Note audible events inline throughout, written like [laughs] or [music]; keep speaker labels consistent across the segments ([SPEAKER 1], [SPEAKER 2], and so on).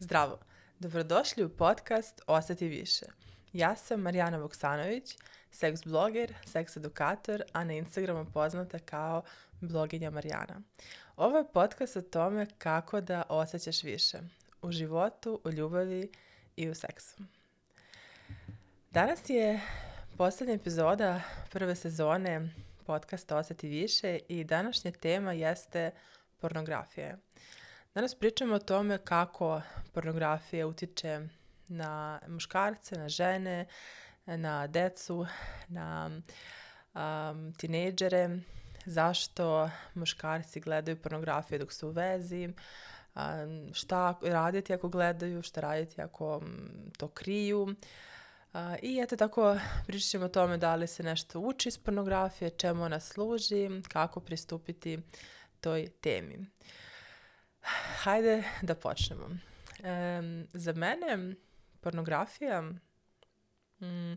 [SPEAKER 1] Zdravo! Dobrodošli u podcast Ostati više. Ja sam Marijana Voksanović, seks bloger, seks edukator, a na Instagramu poznata kao bloginja Marijana. Ovo je podcast o tome kako da osjećaš više u životu, u ljubavi i u seksu. Danas je poslednja epizoda prve sezone podcasta Osjeti više i današnja tema jeste pornografija. Danas pričamo o tome kako pornografija utiče na muškarce, na žene, na decu, na um, tinejdžere, zašto muškarci gledaju pornografiju dok su u vezi, um, šta raditi ako gledaju, šta raditi ako to kriju. Uh, I eto tako pričat ćemo o tome da li se nešto uči iz pornografije, čemu ona služi, kako pristupiti toj temi. Uh, Hajde da počnemo. Um, za mene pornografija mm,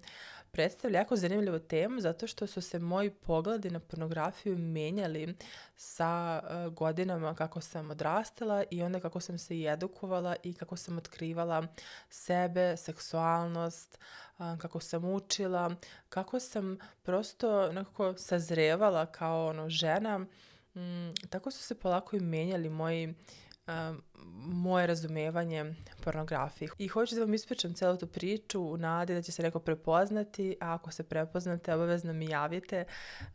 [SPEAKER 1] predstavlja jako zanimljivu temu zato što su se moji pogledi na pornografiju menjali sa uh, godinama kako sam odrastala i onda kako sam se i edukovala i kako sam otkrivala sebe, seksualnost, uh, kako sam učila, kako sam prosto nekako sazrevala kao ono žena uh, Mm, tako su se polako i menjali moji um, moje razumevanje pornografije. I hoću da vam ispričam celu tu priču u nadi da će se neko prepoznati, a ako se prepoznate, obavezno mi javite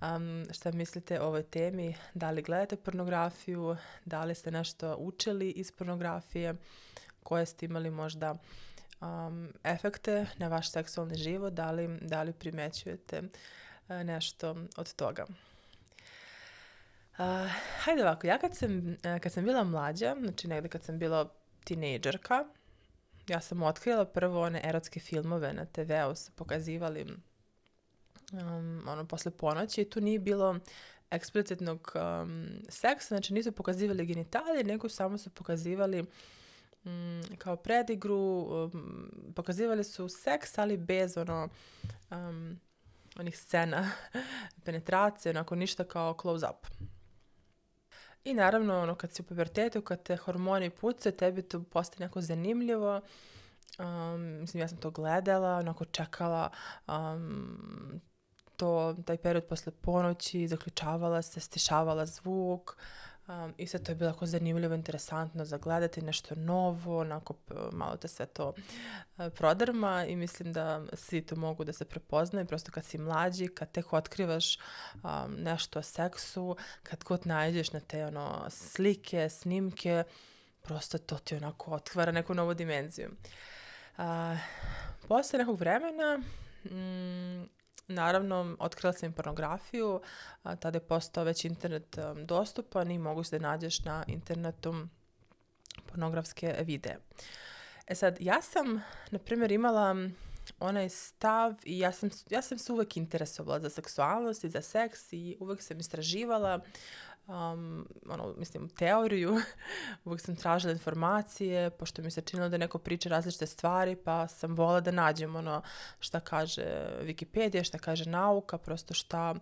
[SPEAKER 1] um, šta mislite o ovoj temi, da li gledate pornografiju, da li ste nešto učili iz pornografije, koje ste imali možda um, efekte na vaš seksualni život, da li, da li primećujete uh, nešto od toga. Uh, hajde ovako, ja kad sam, eh, kad sam bila mlađa, znači negde kad sam bila tinejdžerka, ja sam otkrila prvo one erotske filmove na TV-u se pokazivali um, ono, posle ponoći i tu nije bilo eksplicitnog um, seksa, znači nisu pokazivali genitalije, nego samo su pokazivali um, kao predigru, um, pokazivali su seks, ali bez ono, um, onih scena [laughs] penetracije, onako ništa kao close up. I naravno, ono, kad si u pubertetu, kad te hormoni puce, tebi to postaje jako zanimljivo. Um, mislim, ja sam to gledala, onako čekala um, to, taj period posle ponoći, zaključavala se, stišavala zvuk, Um, I sad to je bilo jako zanimljivo, interesantno za gledati nešto novo, onako malo da sve to uh, e, prodrma i mislim da svi to mogu da se prepoznaju, prosto kad si mlađi, kad tek otkrivaš um, nešto o seksu, kad god nađeš na te ono, slike, snimke, prosto to ti onako otvara neku novu dimenziju. Uh, posle nekog vremena mm, Naravno, otkrila sam i pornografiju, a, tada je postao već internet a, dostupan i moguće da nađeš na internetu pornografske videe. E sad, ja sam, na primjer, imala onaj stav i ja sam, ja sam se uvek interesovala za seksualnost i za seks i uvek sam istraživala um, ono, mislim, teoriju, [laughs] uvijek sam tražila informacije, pošto mi se činilo da neko priča različite stvari, pa sam vola da nađem ono šta kaže Wikipedia, šta kaže nauka, prosto šta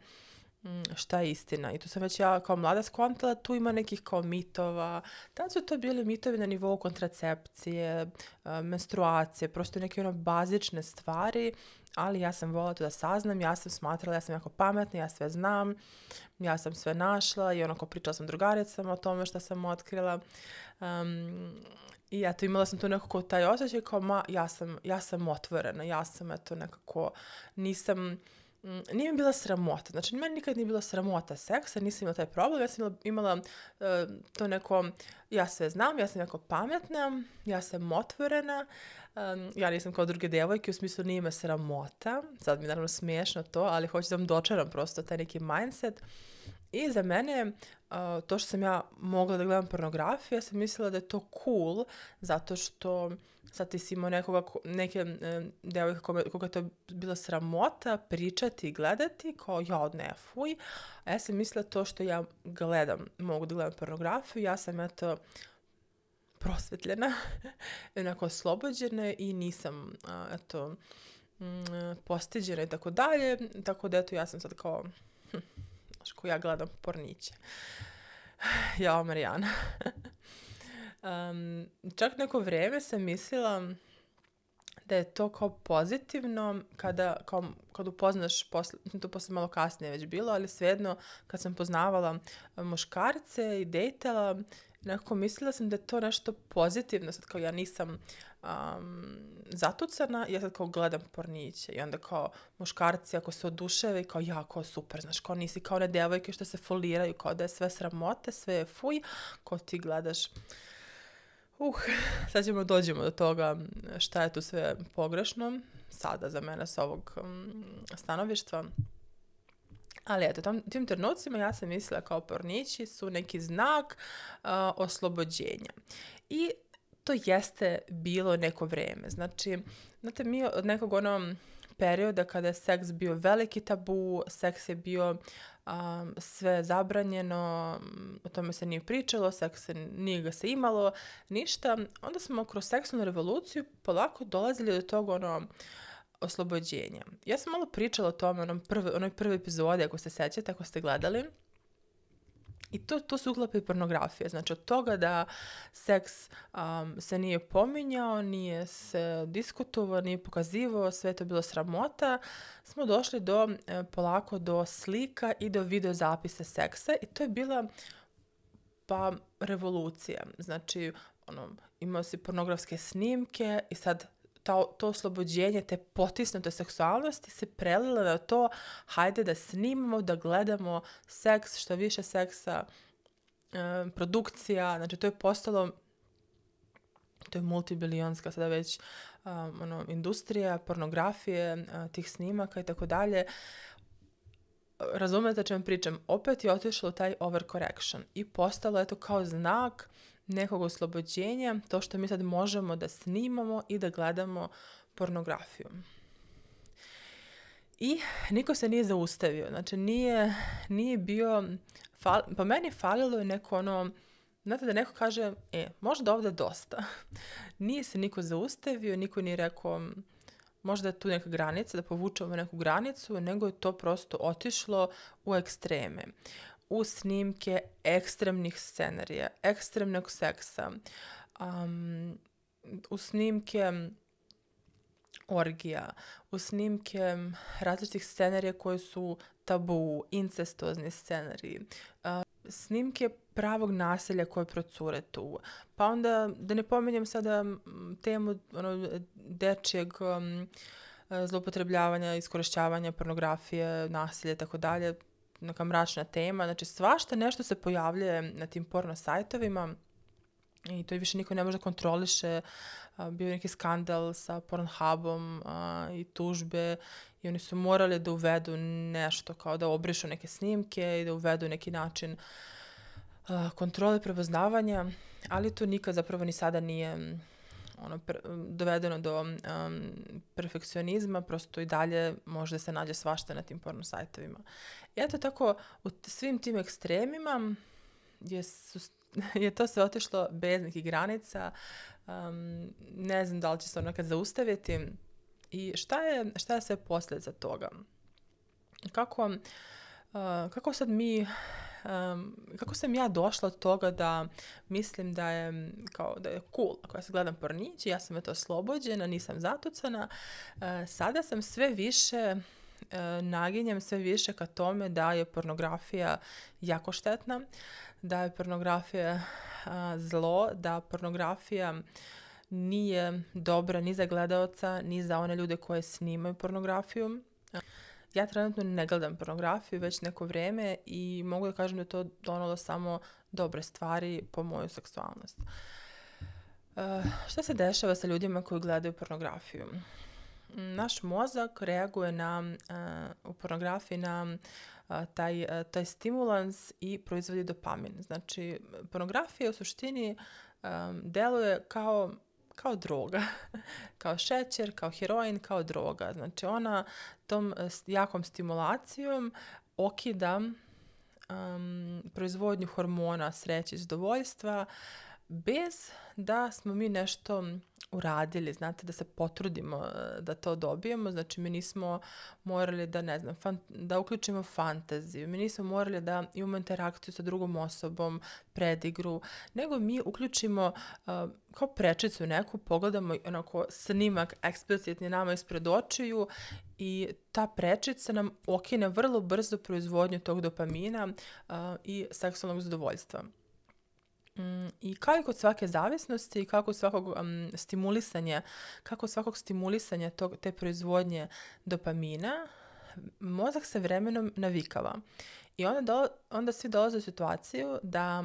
[SPEAKER 1] Mm, šta je istina. I tu sam već ja kao mlada skontala, tu ima nekih kao mitova. Tad da su to bili mitovi na nivou kontracepcije, eh, menstruacije, prosto neke ono bazične stvari, ali ja sam volila to da saznam, ja sam smatrala, ja sam jako pametna, ja sve znam, ja sam sve našla i onako pričala sam drugaricama o tome šta sam otkrila. Um, I eto, imala sam tu nekako taj osjećaj kao, ma, ja sam, ja sam otvorena, ja sam eto nekako, nisam, Mm, nije mi bila sramota. Znači, meni nikad nije bila sramota seksa, nisam imala taj problem, ja sam imala uh, to neko, ja sve znam, ja sam jako pametna, ja sam otvorena, um, ja nisam kao druge devojke, u smislu nije me sramota, sad mi je naravno smiješno to, ali hoću da vam dočaram prosto taj neki mindset. I za mene uh, to što sam ja mogla da gledam pornografiju, ja sam mislila da je to cool zato što sad ti si imao nekoga, neke e, devojka kome, koga to bila sramota pričati i gledati kao ja odnefuj. A ja sam mislila to što ja gledam, mogu da gledam pornografiju, ja sam eto prosvetljena, [laughs] onako oslobođena i nisam, a, eto, mm, postiđena i tako dalje, tako da eto ja sam sad kao hm, Ško ja gledam porniće. [sighs] ja, Marijana. um, [laughs] čak neko vreme sam mislila da je to kao pozitivno kada, kao, kad upoznaš, posle, to posle malo kasnije već bilo, ali svejedno kad sam poznavala muškarce i dejtala, nekako mislila sam da je to nešto pozitivno, sad kao ja nisam um, zatucana, ja sad kao gledam porniće i onda kao muškarci ako se oduševe kao ja kao super, znaš, kao nisi kao one devojke što se foliraju, kao da je sve sramote, sve je fuj, kao ti gledaš uh, sad ćemo dođemo do toga šta je tu sve pogrešno sada za mene s ovog um, mm, stanovištva. Ali eto, tam, tim trenucima ja sam mislila kao pornići su neki znak uh, oslobođenja. I to jeste bilo neko vreme. Znači, znate, mi od nekog ono perioda kada je seks bio veliki tabu, seks je bio um, sve zabranjeno, o tome se nije pričalo, seks se, nije ga se imalo, ništa. Onda smo kroz seksualnu revoluciju polako dolazili do tog ono, oslobođenja. Ja sam malo pričala o tome onom prve, onoj prvoj epizodi, ako se sećate, ako ste gledali, I to, to se uklapa i pornografija. Znači od toga da seks um, se nije pominjao, nije se diskutovao, nije pokazivao, sve to je bilo sramota, smo došli do e, polako do slika i do videozapisa seksa i to je bila pa revolucija. Znači ono, imao si pornografske snimke i sad to, to oslobođenje te potisnute seksualnosti se prelila na to hajde da snimamo, da gledamo seks, što više seksa, produkcija, znači to je postalo to je multibilionska sada već um, ono, industrija, pornografije, tih snimaka i tako dalje. Razumete čem pričam? Opet je otišlo taj overcorrection i postalo je to kao znak nekog oslobođenja to što mi sad možemo da snimamo i da gledamo pornografiju. I niko se nije zaustavio. Znači, nije, nije bio... Fal, pa meni falilo je neko ono... Znate da neko kaže, e, možda ovde dosta. [laughs] nije se niko zaustavio, niko nije rekao možda je tu neka granica, da povučemo neku granicu, nego je to prosto otišlo u ekstreme u snimke ekstremnih scenarija, ekstremnog seksa, um, u snimke orgija, u snimke različitih scenarija koji su tabu, incestozni scenariji, uh, snimke pravog naselja koje procure tu. Pa onda, da ne pominjem sada temu ono, dečijeg um, zlopotrebljavanja, iskorišćavanja, pornografije, nasilja i tako dalje, neka mračna tema, znači svašta nešto se pojavljuje na tim porno sajtovima i to je više niko ne može da kontroliše. Bio je neki skandal sa Pornhubom a, i tužbe i oni su morali da uvedu nešto, kao da obrišu neke snimke i da uvedu neki način a, kontrole prepoznavanja, ali to nikad zapravo ni sada nije ono, pre, dovedeno do um, perfekcionizma, prosto i dalje možda se nađe svašta na tim porno sajtovima. I eto tako, u svim tim ekstremima je, su, [laughs] je to sve otišlo bez nekih granica. Um, ne znam da li će se ono kad zaustaviti. I šta je, šta je sve za toga? Kako, uh, kako sad mi um, kako sam ja došla od toga da mislim da je kao da je cool ako ja se gledam pornić ja sam eto oslobođena, nisam zatucana. Uh, sada sam sve više uh, naginjem sve više ka tome da je pornografija jako štetna, da je pornografija uh, zlo, da pornografija nije dobra ni za gledaoca, ni za one ljude koje snimaju pornografiju ja trenutno ne gledam pornografiju već neko vrijeme i mogu da kažem da je to donalo samo dobre stvari po moju seksualnost. Uh, šta se dešava sa ljudima koji gledaju pornografiju? Naš mozak reaguje na, uh, u pornografiji na uh, taj, taj stimulans i proizvodi dopamin. Znači, pornografija u suštini um, deluje kao kao droga, [laughs] kao šećer, kao heroin, kao droga. Znači ona tom e, jakom stimulacijom okida um, proizvodnju hormona sreće i zadovoljstva bez da smo mi nešto uradili, znate, da se potrudimo e, da to dobijemo, znači mi nismo morali da, ne znam, fan, da uključimo fantaziju, mi nismo morali da imamo interakciju sa drugom osobom, predigru, nego mi uključimo uh, kao prečicu neku, pogledamo onako snimak eksplicitni nama ispred očiju i ta prečica nam okine vrlo brzo proizvodnju tog dopamina uh, i seksualnog zadovoljstva. Mm, I kao i kod svake zavisnosti, kako svakog um, stimulisanja, kako svakog stimulisanja tog, te proizvodnje dopamina, mozak se vremenom navikava. I onda, do, onda svi dolaze u situaciju da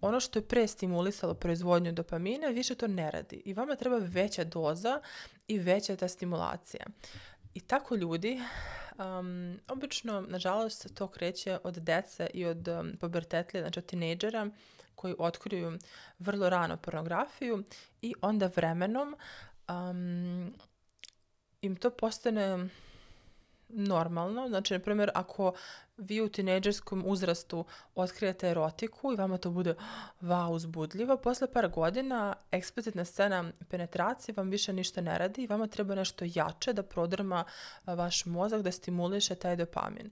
[SPEAKER 1] ono što je pre stimulisalo proizvodnju dopamina više to ne radi. I vama treba veća doza i veća ta stimulacija. I tako ljudi, um, obično, nažalost, to kreće od dece i od um, pubertetlija, znači od tinejdžera, koji otkriju vrlo rano pornografiju i onda vremenom um, im to postane normalno. Znači, na primjer, ako vi u tineđerskom uzrastu otkrijete erotiku i vama to bude vau uzbudljivo, posle par godina eksplicitna scena penetracije vam više ništa ne radi i vama treba nešto jače da prodrma vaš mozak, da stimuliše taj dopamin.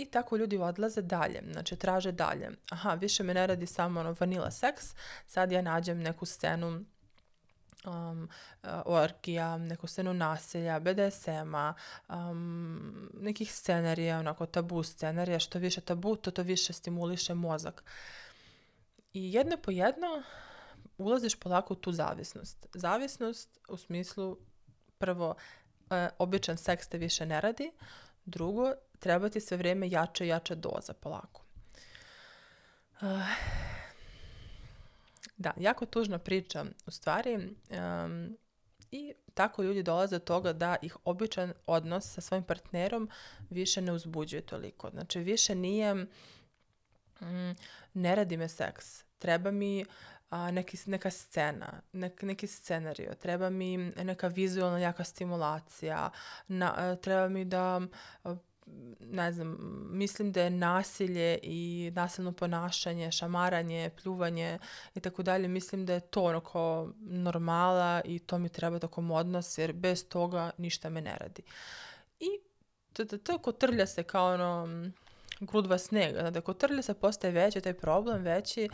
[SPEAKER 1] I tako ljudi odlaze dalje, znači traže dalje. Aha, više me ne radi samo ono vanila seks, sad ja nađem neku scenu um, uh, orgija, neku scenu nasilja, BDSM-a, um, nekih scenarija, onako tabu scenarija, što više tabu, to to više stimuliše mozak. I jedno po jedno ulaziš polako u tu zavisnost. Zavisnost u smislu, prvo, e, običan seks te više ne radi, drugo, treba ti sve vrijeme jača i jača doza polako. Uh, da, jako tužna priča u stvari um, i tako ljudi dolaze do toga da ih običan odnos sa svojim partnerom više ne uzbuđuje toliko. Znači više nije mm, ne radi me seks, treba mi a, neki, neka scena, nek, neki scenario, treba mi neka vizualna jaka stimulacija, na, treba mi da ne znam, mislim da je nasilje i nasilno ponašanje, šamaranje, pljuvanje i tako dalje, mislim da je to onako normala i to mi treba tokom da odnos jer bez toga ništa me ne radi. I to to, to kotrlja se kao ono grudva snega, znači kotrlja se postaje veći, taj problem veći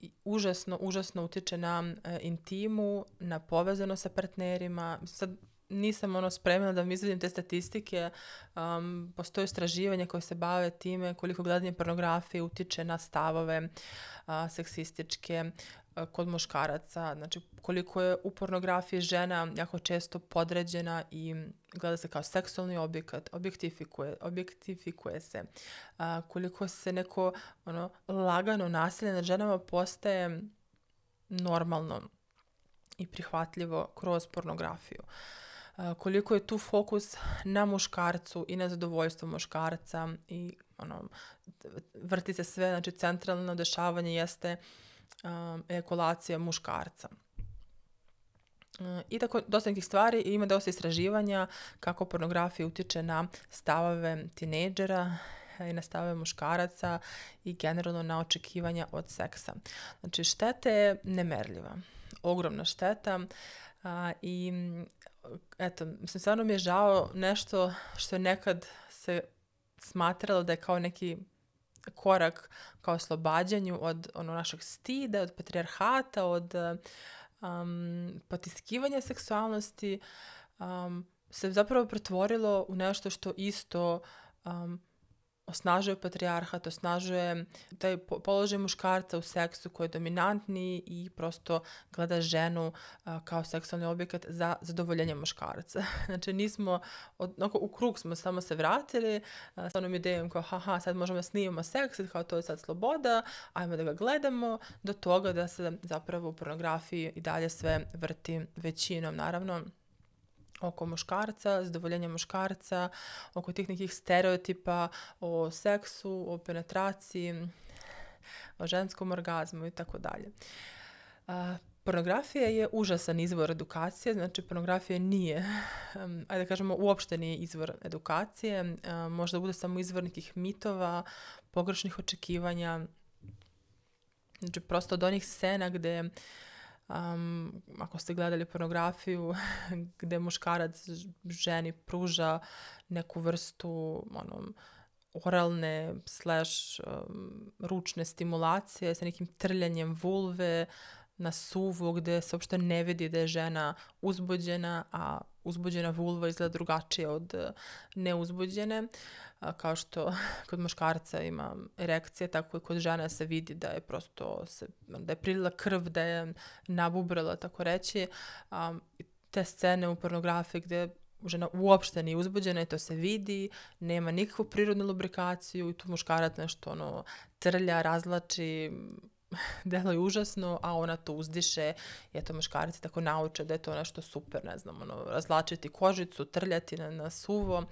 [SPEAKER 1] i užasno, užasno utiče na e, intimu, na povezano sa partnerima. Sad nisam ono spremna da vam izvedim te statistike. Um, postoje istraživanje koje se bave time koliko gledanje pornografije utiče na stavove a, seksističke kod muškaraca. Znači koliko je u pornografiji žena jako često podređena i gleda se kao seksualni objekat, objektifikuje, objektifikuje se. A, koliko se neko ono, lagano nasilje nad ženama postaje normalno i prihvatljivo kroz pornografiju. Uh, koliko je tu fokus na muškarcu i na zadovoljstvo muškarca i ono, vrti se sve, znači centralno dešavanje jeste um, ekolacija muškarca. I tako dosta nekih stvari i ima dosta istraživanja kako pornografija utiče na stavove tinejdžera i na stavove muškaraca i generalno na očekivanja od seksa. Znači šteta je nemerljiva, ogromna šteta a, i eto, mislim, stvarno mi je žao nešto što je nekad se smatralo da je kao neki korak kao oslobađanju od ono našeg stida, od patrijarhata, od um, potiskivanja seksualnosti, um, se zapravo pretvorilo u nešto što isto um, osnažuje patrijarhat, osnažuje taj položaj muškarca u seksu koji je dominantni i prosto gleda ženu a, kao seksualni objekat za zadovoljenje muškarca. [laughs] znači nismo, onako u krug smo samo se vratili a, sa onom idejom kao haha sad možemo da snimamo seks, kao to je sad sloboda, ajmo da ga gledamo, do toga da se zapravo u pornografiji i dalje sve vrti većinom naravno oko muškarca, zadovoljenja muškarca, oko tih nekih stereotipa o seksu, o penetraciji, o ženskom orgazmu i tako dalje. Pornografija je užasan izvor edukacije, znači pornografija nije, ajde da kažemo, uopšte nije izvor edukacije, možda bude samo izvor nekih mitova, pogrešnih očekivanja, znači prosto od onih scena gde uh, um, ako ste gledali pornografiju [laughs] gde muškarac ženi pruža neku vrstu onom, oralne slash um, ručne stimulacije sa nekim trljanjem vulve na suvu gde se uopšte ne vidi da je žena uzbuđena, a uzbuđena vulva izgleda drugačije od e, neuzbuđene. Kao što [laughs] kod muškarca ima erekcije, tako i kod žena se vidi da je prosto se, da je prilila krv, da je nabubrala, tako reći. te scene u pornografiji gde žena uopšte nije uzbuđena i to se vidi, nema nikakvu prirodnu lubrikaciju i tu muškarac nešto ono trlja, razlači, [sighs] deluje užasno, a ona to uzdiše i eto muškarci tako nauče da je to nešto super, ne znam, ono, razlačiti kožicu, trljati na, na suvo.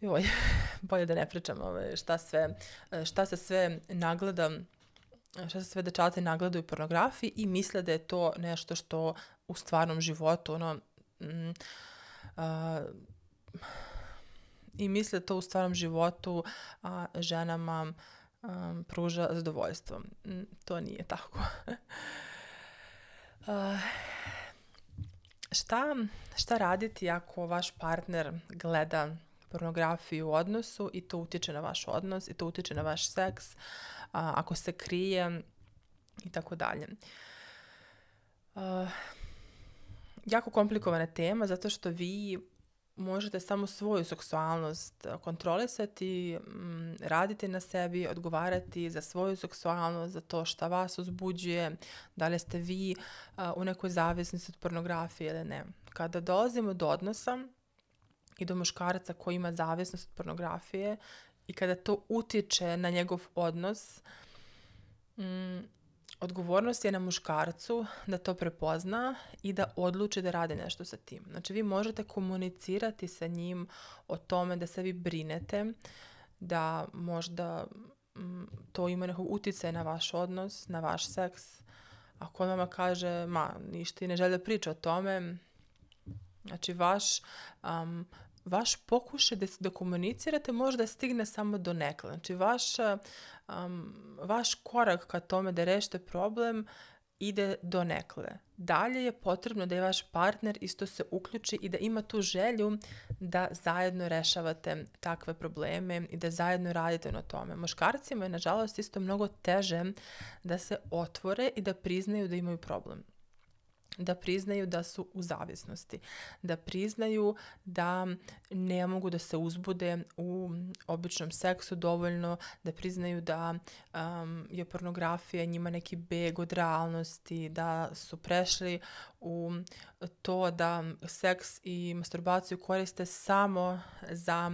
[SPEAKER 1] Joj, [sighs] bolje da ne pričam ove, ovaj, šta, sve, eh, šta se sve nagleda šta se sve dečate nagledaju u pornografiji i misle da je to nešto što u stvarnom životu ono mm, a, eh, i misle to u stvarnom životu a, ženama uh, um, pruža zadovoljstvo. Mm, to nije tako. [laughs] uh, šta, šta raditi ako vaš partner gleda pornografiju u odnosu i to utiče na vaš odnos i to utiče na vaš seks, a, ako se krije i tako dalje. Uh, jako komplikovana tema zato što vi možete samo svoju seksualnost eh, kontrolisati, mm, raditi na sebi, odgovarati za svoju seksualnost, za to šta vas uzbuđuje, da li ste vi eh, u nekoj zavisnosti od pornografije ili ne. Kada dolazimo do odnosa i do muškarca koji ima zavisnost od pornografije i kada to utiče na njegov odnos, mm, odgovornost je na muškarcu da to prepozna i da odluči da radi nešto sa tim. Znači vi možete komunicirati sa njim o tome da se vi brinete, da možda mm, to ima nekog utjecaja na vaš odnos, na vaš seks. Ako on vama kaže, ma, ništa i ne da priča o tome, znači vaš um, vaš pokušaj da, da komunicirate možda stigne samo do nekla. Znači, vaša, um, vaš korak ka tome da rešite problem ide do nekle. Dalje je potrebno da je vaš partner isto se uključi i da ima tu želju da zajedno rešavate takve probleme i da zajedno radite na tome. Muškarcima je, nažalost, isto mnogo teže da se otvore i da priznaju da imaju problem da priznaju da su u zavisnosti, da priznaju da ne mogu da se uzbude u običnom seksu dovoljno, da priznaju da um, je pornografija njima neki beg od realnosti, da su prešli u to da seks i masturbaciju koriste samo za,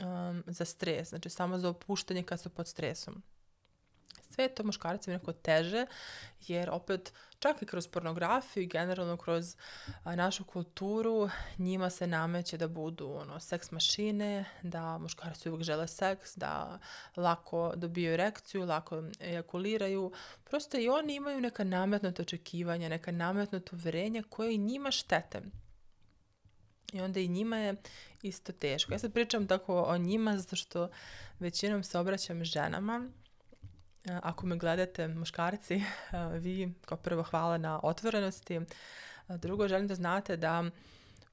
[SPEAKER 1] um, za stres, znači samo za opuštanje kad su pod stresom. Sve je to muškarcima nekako teže, jer opet čak i kroz pornografiju i generalno kroz a, našu kulturu njima se nameće da budu ono, seks mašine, da muškarci uvijek žele seks, da lako dobiju erekciju, lako ejakuliraju. Prosto i oni imaju neka nametnuta očekivanja, neka nametnuta uverenja koje i njima štete. I onda i njima je isto teško. Ja sad pričam tako o njima zato što većinom se obraćam ženama Eh, ako me gledate, muškarci, [laughs] eh, vi kao prvo hvala na otvorenosti. Eh, drugo, želim da znate da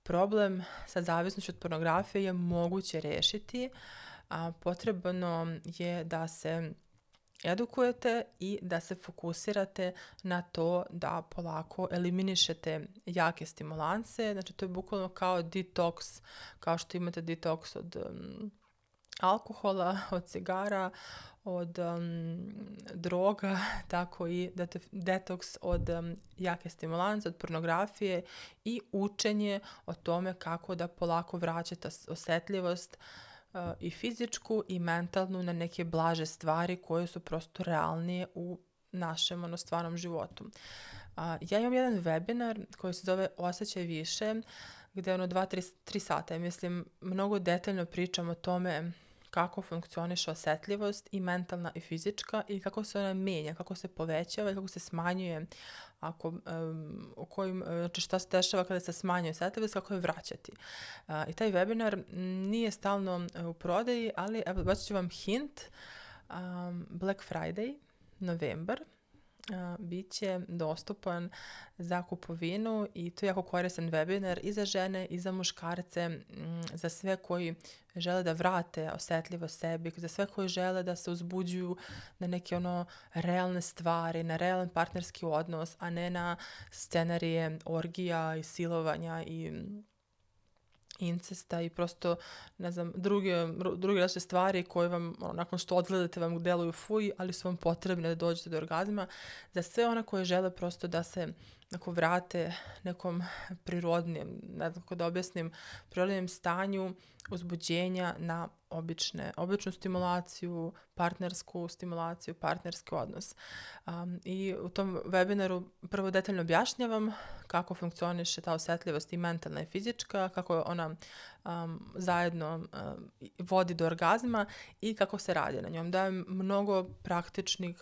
[SPEAKER 1] problem sa zavisnošću od pornografije je moguće rešiti, a potrebno je da se edukujete i da se fokusirate na to da polako eliminišete jake stimulanse. Znači, to je bukvalno kao detoks, kao što imate detoks od um, alkohola, od cigara, od um, droga, [laughs] tako i detoks od um, jake stimulance, od pornografije i učenje o tome kako da polako vraćate osetljivost uh, i fizičku i mentalnu na neke blaže stvari koje su prosto realnije u našem ono, stvarnom životu. A, ja imam jedan webinar koji se zove Osećaj više, gde ono 2-3 sata, mislim, mnogo detaljno pričam o tome kako funkcioniše osetljivost i mentalna i fizička i kako se ona menja, kako se povećava i kako se smanjuje, ako, um, kojim, znači šta se dešava kada se smanjuje osetljivost, kako je vraćati. Uh, I taj webinar nije stalno e, u prodaji, ali evo, baću vam hint, um, Black Friday, novembar, bit će dostupan za kupovinu i to je jako koristan webinar i za žene i za muškarce, za sve koji žele da vrate osetljivo sebi, za sve koji žele da se uzbuđuju na neke ono realne stvari, na realan partnerski odnos, a ne na scenarije orgija i silovanja i incesta i prosto, ne znam, druge, druge različite stvari koje vam, ono, nakon što odgledate vam deluju fuj, ali su vam potrebne da dođete do orgazma, za sve ona koje žele prosto da se ako vrate nekom prirodnim, ne znam kako da objasnim, prirodnijem stanju uzbuđenja na obične, običnu stimulaciju, partnersku stimulaciju, partnerski odnos. Um, I u tom webinaru prvo detaljno objašnjavam kako funkcioniše ta osetljivost i mentalna i fizička, kako ona um, zajedno um, vodi do orgazma i kako se radi na njom. Dajem mnogo praktičnih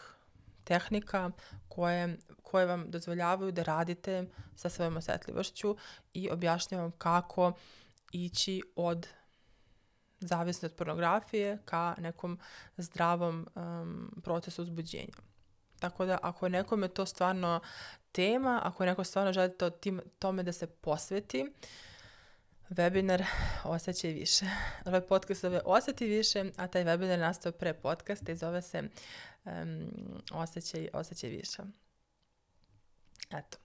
[SPEAKER 1] tehnika koje, koje vam dozvoljavaju da radite sa svojom osetljivošću i objašnjavam kako ići od zavisno od pornografije ka nekom zdravom um, procesu uzbuđenja. Tako da ako je nekome to stvarno tema, ako neko stvarno želi to, tim, tome da se posveti, uh, webinar [sighs] Osećaj više. [laughs] Ovaj podcast zove Osjeti više, a taj webinar nastao pre podcasta i zove se um, Osećaj, Osjećaj više. Eto.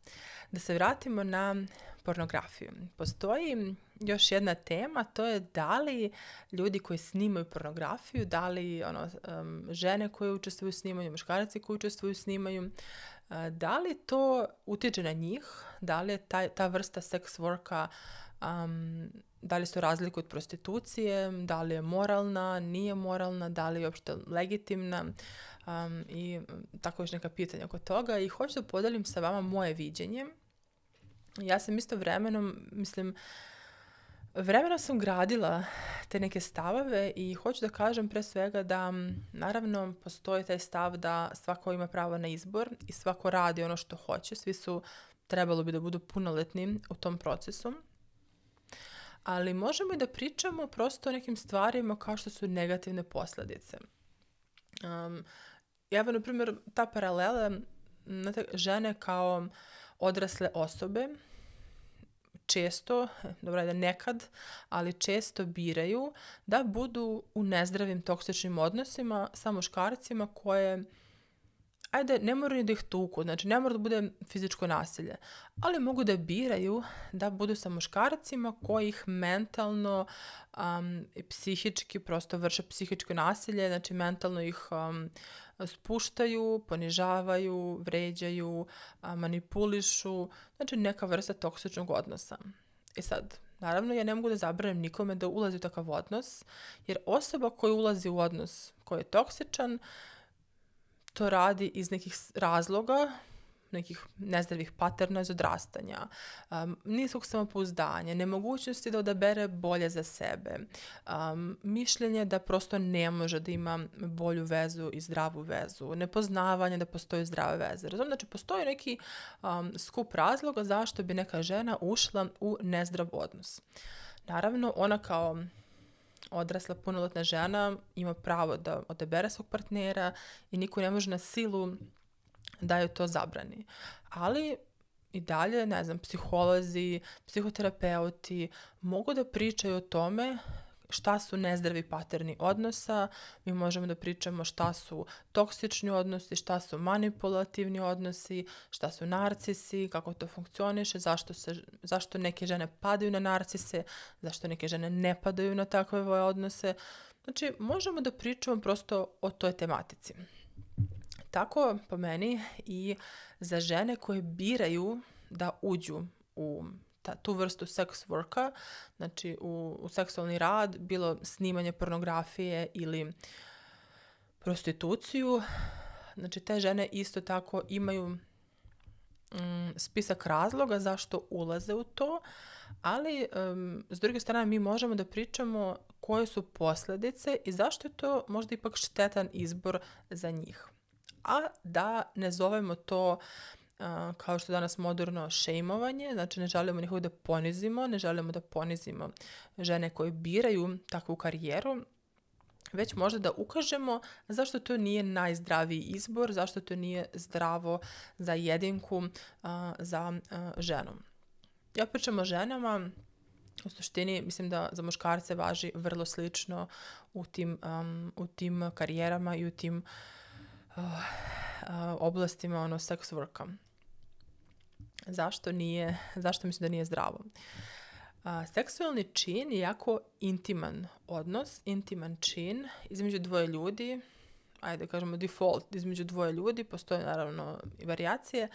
[SPEAKER 1] Da se vratimo na pornografiju. Postoji još jedna tema, to je da li ljudi koji snimaju pornografiju, da li ono, um, žene koje učestvuju u snimanju, muškarci koji učestvuju u snimanju, uh, da li to utiče na njih, da li je taj, ta vrsta sex worka um, da li su razliku od prostitucije, da li je moralna, nije moralna, da li je uopšte legitimna um, i mm, tako još neka pitanja oko toga i hoću da podelim sa vama moje viđenje. Ja sam isto vremenom, mislim, vremenom sam gradila te neke stavove i hoću da kažem pre svega da mm, naravno postoji taj stav da svako ima pravo na izbor i svako radi ono što hoće, svi su trebalo bi da budu punoletni u tom procesu, ali možemo i da pričamo prosto o nekim stvarima kao što su negativne posledice. Um, evo, na primjer, ta paralela znate, žene kao odrasle osobe često, dobro da nekad, ali često biraju da budu u nezdravim toksičnim odnosima sa muškarcima koje ajde, ne moraju da ih tuku, znači ne mora da bude fizičko nasilje, ali mogu da biraju da budu sa muškarcima koji ih mentalno um, i psihički, prosto vrše psihičko nasilje, znači mentalno ih um, spuštaju, ponižavaju, vređaju, manipulišu, znači neka vrsta toksičnog odnosa. I e sad, Naravno, ja ne mogu da zabranim nikome da ulazi u takav odnos, jer osoba koja ulazi u odnos koji je toksičan, uh, to radi iz nekih razloga, nekih nezdravih paterna iz odrastanja, um, niskog samopouzdanja, nemogućnosti da odabere bolje za sebe, um, mišljenje da prosto ne može da ima bolju vezu i zdravu vezu, nepoznavanje da postoji zdrave veze. Razum, znači postoji neki um, skup razloga zašto bi neka žena ušla u nezdrav odnos. Naravno, ona kao odrasla punoletna žena ima pravo da odebere svog partnera i niko ne može na silu da joj to zabrani. Ali i dalje, ne znam, psiholozi, psihoterapeuti mogu da pričaju o tome šta su nezdravi paterni odnosa, mi možemo da pričamo šta su toksični odnosi, šta su manipulativni odnosi, šta su narcisi, kako to funkcioniše, zašto, se, zašto neke žene padaju na narcise, zašto neke žene ne padaju na takve odnose. Znači, možemo da pričamo prosto o toj tematici. Tako, po meni, i za žene koje biraju da uđu u ta, tu vrstu sex worka, znači u, u seksualni rad, bilo snimanje pornografije ili prostituciju. Znači te žene isto tako imaju mm, spisak razloga zašto ulaze u to, ali um, s druge strane mi možemo da pričamo koje su posledice i zašto je to možda ipak štetan izbor za njih. A da ne zovemo to a, kao što je danas moderno šejmovanje, znači ne želimo nikoga da ponizimo, ne želimo da ponizimo žene koje biraju takvu karijeru, već možda da ukažemo zašto to nije najzdraviji izbor, zašto to nije zdravo za jedinku, a, za a, ženu. Ja pričam o ženama, u suštini mislim da za muškarce važi vrlo slično u tim, um, u tim karijerama i u tim uh, uh, oblastima ono, sex worka. Zašto nije, zašto mislim da nije zdravo? A, seksualni čin je jako intiman odnos, intiman čin između dvoje ljudi, ajde da kažemo default, između dvoje ljudi, postoje naravno i variacije,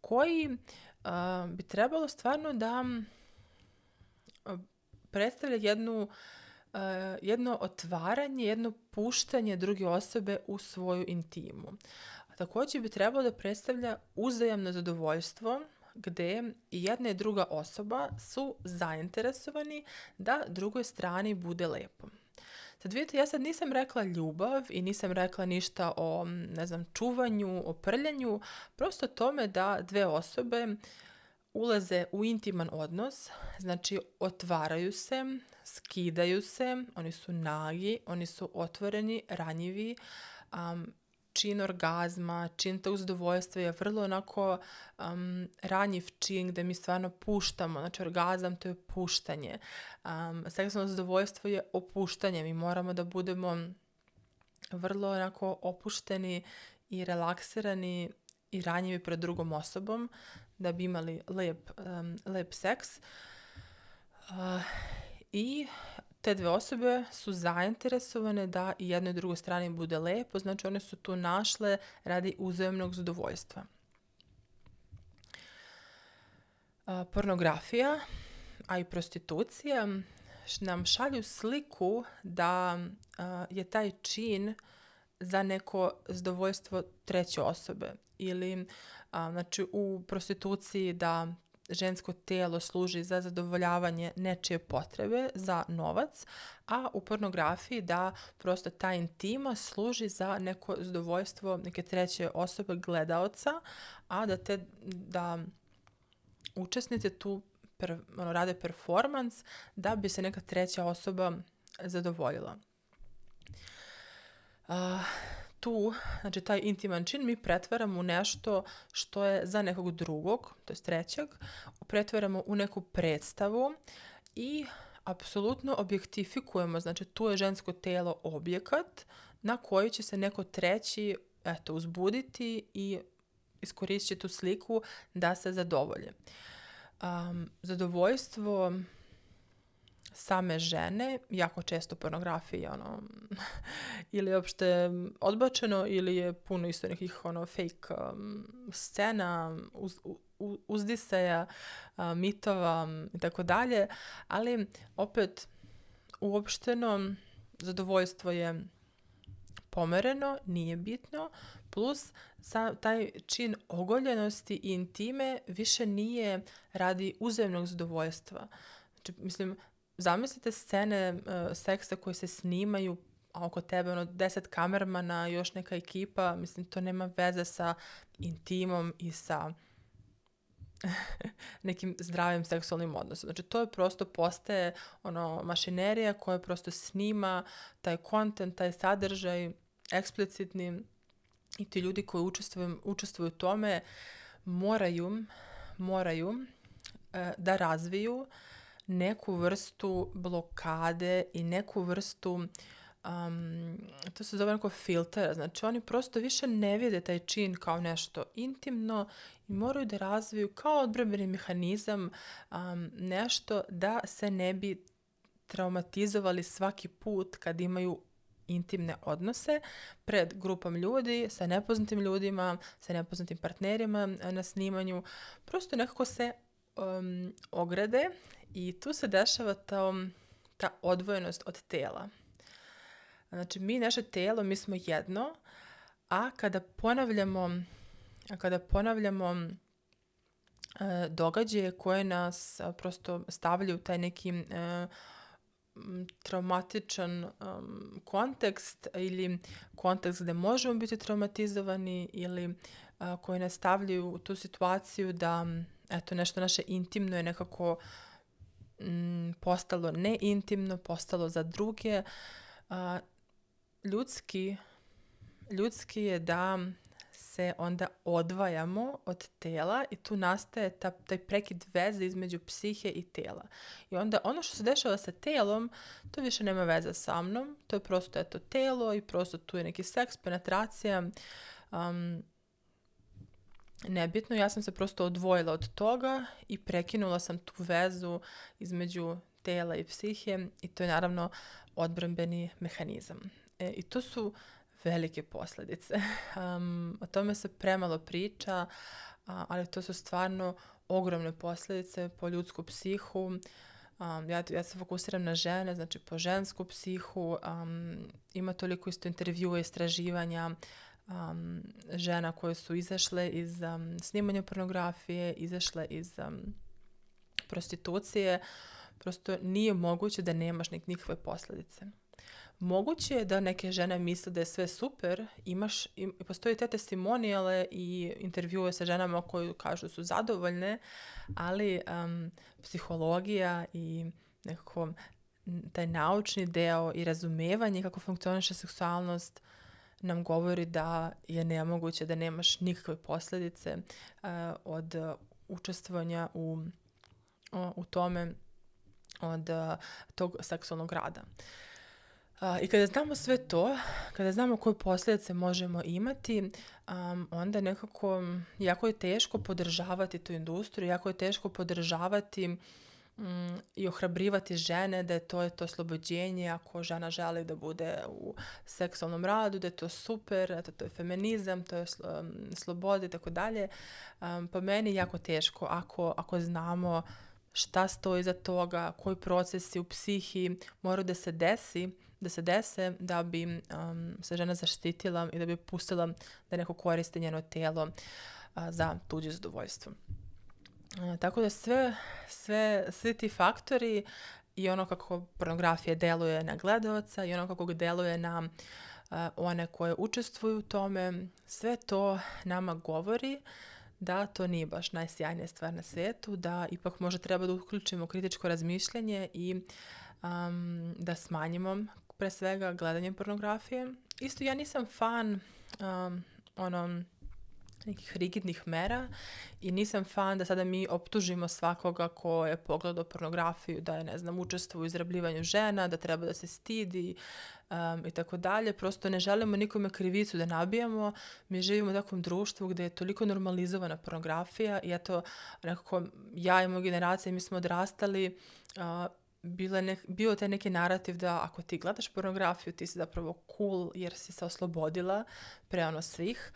[SPEAKER 1] koji a, bi trebalo stvarno da predstavlja jednu Uh, jedno otvaranje, jedno puštanje druge osobe u svoju intimu. Takođe bi trebalo da predstavlja uzajamno zadovoljstvo gde i jedna i druga osoba su zainteresovani da drugoj strani bude lepo. Sad vidite, ja sad nisam rekla ljubav i nisam rekla ništa o, ne znam, čuvanju, o prljanju, prosto tome da dve osobe ulaze u intiman odnos, znači otvaraju se, skidaju se, oni su nagi, oni su otvoreni, ranjivi, um, čin orgazma, čin tog zadovoljstva je vrlo onako um, ranjiv čin gde mi stvarno puštamo. Znači, orgazam to je puštanje. Um, seksualno zadovoljstvo je opuštanje. Mi moramo da budemo vrlo onako opušteni i relaksirani i ranjivi pred drugom osobom da bi imali lep, um, lep seks. Uh, I te dve osobe su zainteresovane da i jednoj i drugoj strani bude lepo, znači one su to našle radi uzajemnog zadovoljstva. A, Pornografija, a i prostitucija nam šalju sliku da je taj čin za neko zadovoljstvo treće osobe ili a, znači u prostituciji da žensko telo služi za zadovoljavanje nečije potrebe za novac, a u pornografiji da prosto ta intima služi za neko zadovoljstvo neke treće osobe gledaoca, a da te da učesnice tu per, ono, rade performans da bi se neka treća osoba zadovoljila. Uh, tu, znači taj intiman čin mi pretvaramo u nešto što je za nekog drugog, to je trećeg, pretvaramo u neku predstavu i apsolutno objektifikujemo, znači tu je žensko telo objekat na koji će se neko treći eto, uzbuditi i iskoristit tu sliku da se zadovolje. Um, zadovoljstvo same žene, jako često pornografija ono, [laughs] ili je uopšte odbačeno ili je puno isto nekih ono, fake um, scena, uz, u, uzdisaja, uh, mitova um, i tako dalje, ali opet uopšteno zadovoljstvo je pomereno, nije bitno, plus sa, taj čin ogoljenosti i intime više nije radi uzemnog zadovoljstva. Znači, mislim, zamislite scene uh, seksa koji se snimaju oko tebe, ono, deset kamermana, još neka ekipa, mislim, to nema veze sa intimom i sa [laughs] nekim zdravim seksualnim odnosom. Znači, to je prosto postaje ono, mašinerija koja prosto snima taj kontent, taj sadržaj eksplicitni i ti ljudi koji učestvuju, učestvuju u tome moraju, moraju e, da razviju uh, neku vrstu blokade i neku vrstu um, to se zove neko filtera, znači oni prosto više ne vide taj čin kao nešto intimno i moraju da razviju kao odbrbeni mehanizam um, nešto da se ne bi traumatizovali svaki put kad imaju intimne odnose pred grupom ljudi, sa nepoznatim ljudima, sa nepoznatim partnerima na snimanju. Prosto nekako se um, ograde I tu se dešava ta, um, ta odvojenost od tela. Znači, mi naše telo, mi smo jedno, a kada ponavljamo, a kada ponavljamo um, e, događaje koje nas a, prosto stavljaju u taj neki e, traumatičan um, kontekst ili kontekst gde možemo biti traumatizovani ili a, koji nas stavljaju u tu situaciju da eto nešto naše intimno je nekako uh, Mm, postalo neintimno, postalo za druge. A, ljudski, ljudski je da se onda odvajamo od tela i tu nastaje ta, taj prekid veze između psihe i tela. I onda ono što se dešava sa telom, to više nema veze sa mnom. To je prosto eto telo i prosto tu je neki seks, penetracija, um, nebitno, ja sam se prosto odvojila od toga i prekinula sam tu vezu između tela i psihe i to je naravno odbrambeni mehanizam. E, I to su velike posledice. Um, [laughs] o tome se premalo priča, a, ali to su stvarno ogromne posledice po ljudsku psihu. Um, ja, ja se fokusiram na žene, znači po žensku psihu. Um, ima toliko isto intervjua, istraživanja um, žena koje su izašle iz um, snimanja pornografije, izašle iz um, prostitucije, prosto nije moguće da nemaš nik nikakve posledice. Moguće je da neke žene misle da je sve super, imaš, i postoji te testimonijale i intervjue sa ženama koje kažu da su zadovoljne, ali um, psihologija i nekako taj naučni deo i razumevanje kako funkcioniše seksualnost nam govori da je nemoguće da nemaš nikakve posledice uh, od eh, učestvovanja u, uh, u tome od uh, tog seksualnog rada. Uh, I kada znamo sve to, kada znamo koje posljedice možemo imati, um, onda nekako jako je teško podržavati tu industriju, jako je teško podržavati uh, mm, i ohrabrivati žene da je to, je to oslobođenje ako žena želi da bude u seksualnom radu, da je to super, da to je feminizam, to je slo, mm, sloboda i tako dalje. Um, po meni je jako teško ako, ako znamo šta stoji za toga, koji procesi u psihi moraju da se desi, da se dese da bi um, se žena zaštitila i da bi pustila da neko koristi njeno telo uh, za tuđe zadovoljstvo. E, tako da sve, sve, svi ti faktori i ono kako pornografija deluje na gledaoca i ono kako deluje na uh, one koje učestvuju u tome, sve to nama govori da to nije baš najsjajnija stvar na svijetu, da ipak možda treba da uključimo kritičko razmišljanje i um, da smanjimo pre svega gledanje pornografije. Isto ja nisam fan um, onom nekih rigidnih mera i nisam fan da sada mi optužimo svakoga ko je pogledao pornografiju, da je, ne znam, učestvo u izrabljivanju žena, da treba da se stidi um, i tako dalje. Prosto ne želimo nikome krivicu da nabijamo. Mi živimo u takvom društvu gde je toliko normalizovana pornografija i eto, nekako ja i moja generacija, mi smo odrastali uh, bile ne, bio taj neki narativ da ako ti gledaš pornografiju ti si zapravo cool jer si se oslobodila pre ono svih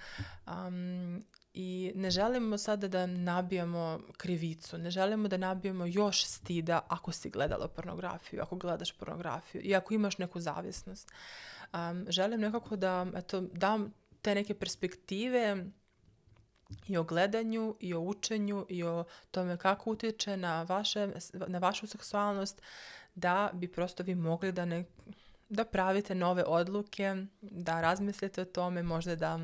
[SPEAKER 1] um, i ne želimo sada da nabijamo krivicu, ne želimo da nabijamo još stida ako si gledala pornografiju, ako gledaš pornografiju i ako imaš neku zavisnost. Um, želim nekako da eto, dam te neke perspektive i o gledanju i o učenju i o tome kako utiče na, vaše, na vašu seksualnost da bi prosto vi mogli da, ne, da pravite nove odluke, da razmislite o tome, možda da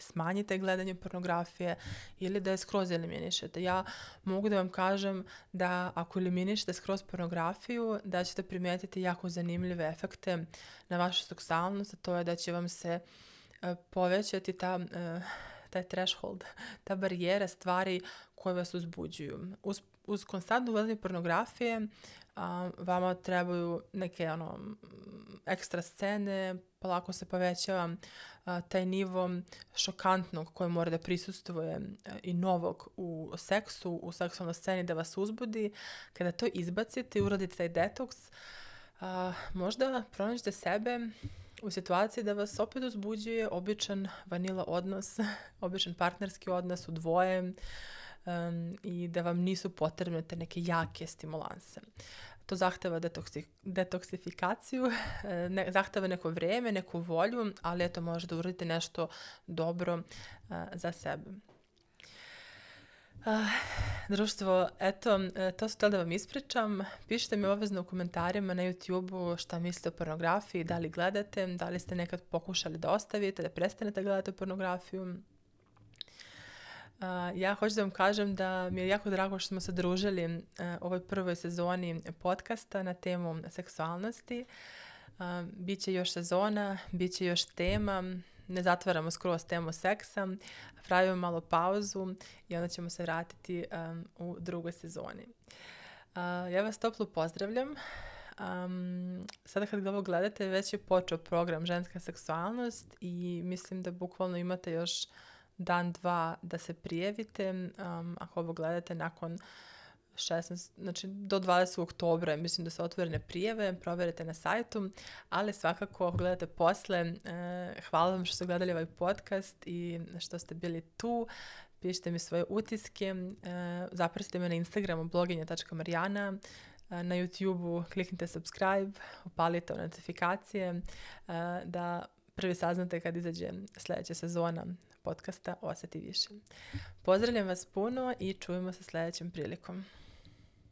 [SPEAKER 1] smanjite gledanje pornografije ili da je skroz eliminišete. Ja mogu da vam kažem da ako eliminišete skroz pornografiju, da ćete primetiti jako zanimljive efekte na vašu seksualnost, a to je da će vam se eh, povećati ta eh, taj threshold, ta barijera stvari koje vas uzbuđuju. Uz, uz konstantno ulazanje pornografije a, vama trebaju neke ono, ekstra scene, polako se povećava a, taj nivo šokantnog koji mora da prisustvuje e, i novog u seksu, u seksualnoj sceni da vas uzbudi. Kada to izbacite i uradite taj detoks, a, možda pronađete sebe u situaciji da vas opet uzbuđuje običan vanila odnos, [laughs] običan partnerski odnos u dvoje um, i da vam nisu potrebne te neke jake stimulanse. To zahteva detoksi, detoksifikaciju, ne, zahteva neko vreme, neku volju, ali eto možda uradite nešto dobro uh, za sebe. Uh, društvo, eto, e, to sam htjela da vam ispričam. Pišite mi obavezno u komentarima na YouTube-u šta mislite o pornografiji, da li gledate, da li ste nekad pokušali da ostavite, da prestanete gledati pornografiju. Ah, ja hoću da vam kažem da mi je jako drago što smo se družili e, u uh, ovoj prvoj sezoni podcasta na temu seksualnosti. Ah, Biće još sezona, bit će još tema ne zatvaramo skroz temu seksa, pravimo malo pauzu i onda ćemo se vratiti um, u drugoj sezoni. Uh, ja vas toplo pozdravljam. Um, sada kad ovo gledate, već je počeo program Ženska seksualnost i mislim da bukvalno imate još dan, dva da se prijavite. Um, ako ovo gledate nakon 16, znači do 20. oktobra mislim da su otvorene prijeve, proverite na sajtu, ali svakako ako gledate posle, e, hvala vam što ste gledali ovaj podcast i što ste bili tu, pišite mi svoje utiske, e, me na Instagramu bloginja.marijana, e, na YouTubeu kliknite subscribe, upalite notifikacije e, da prvi saznate kad izađe sledeća sezona podcasta Osjeti više. Pozdravljam vas puno i čujemo se sledećim prilikom.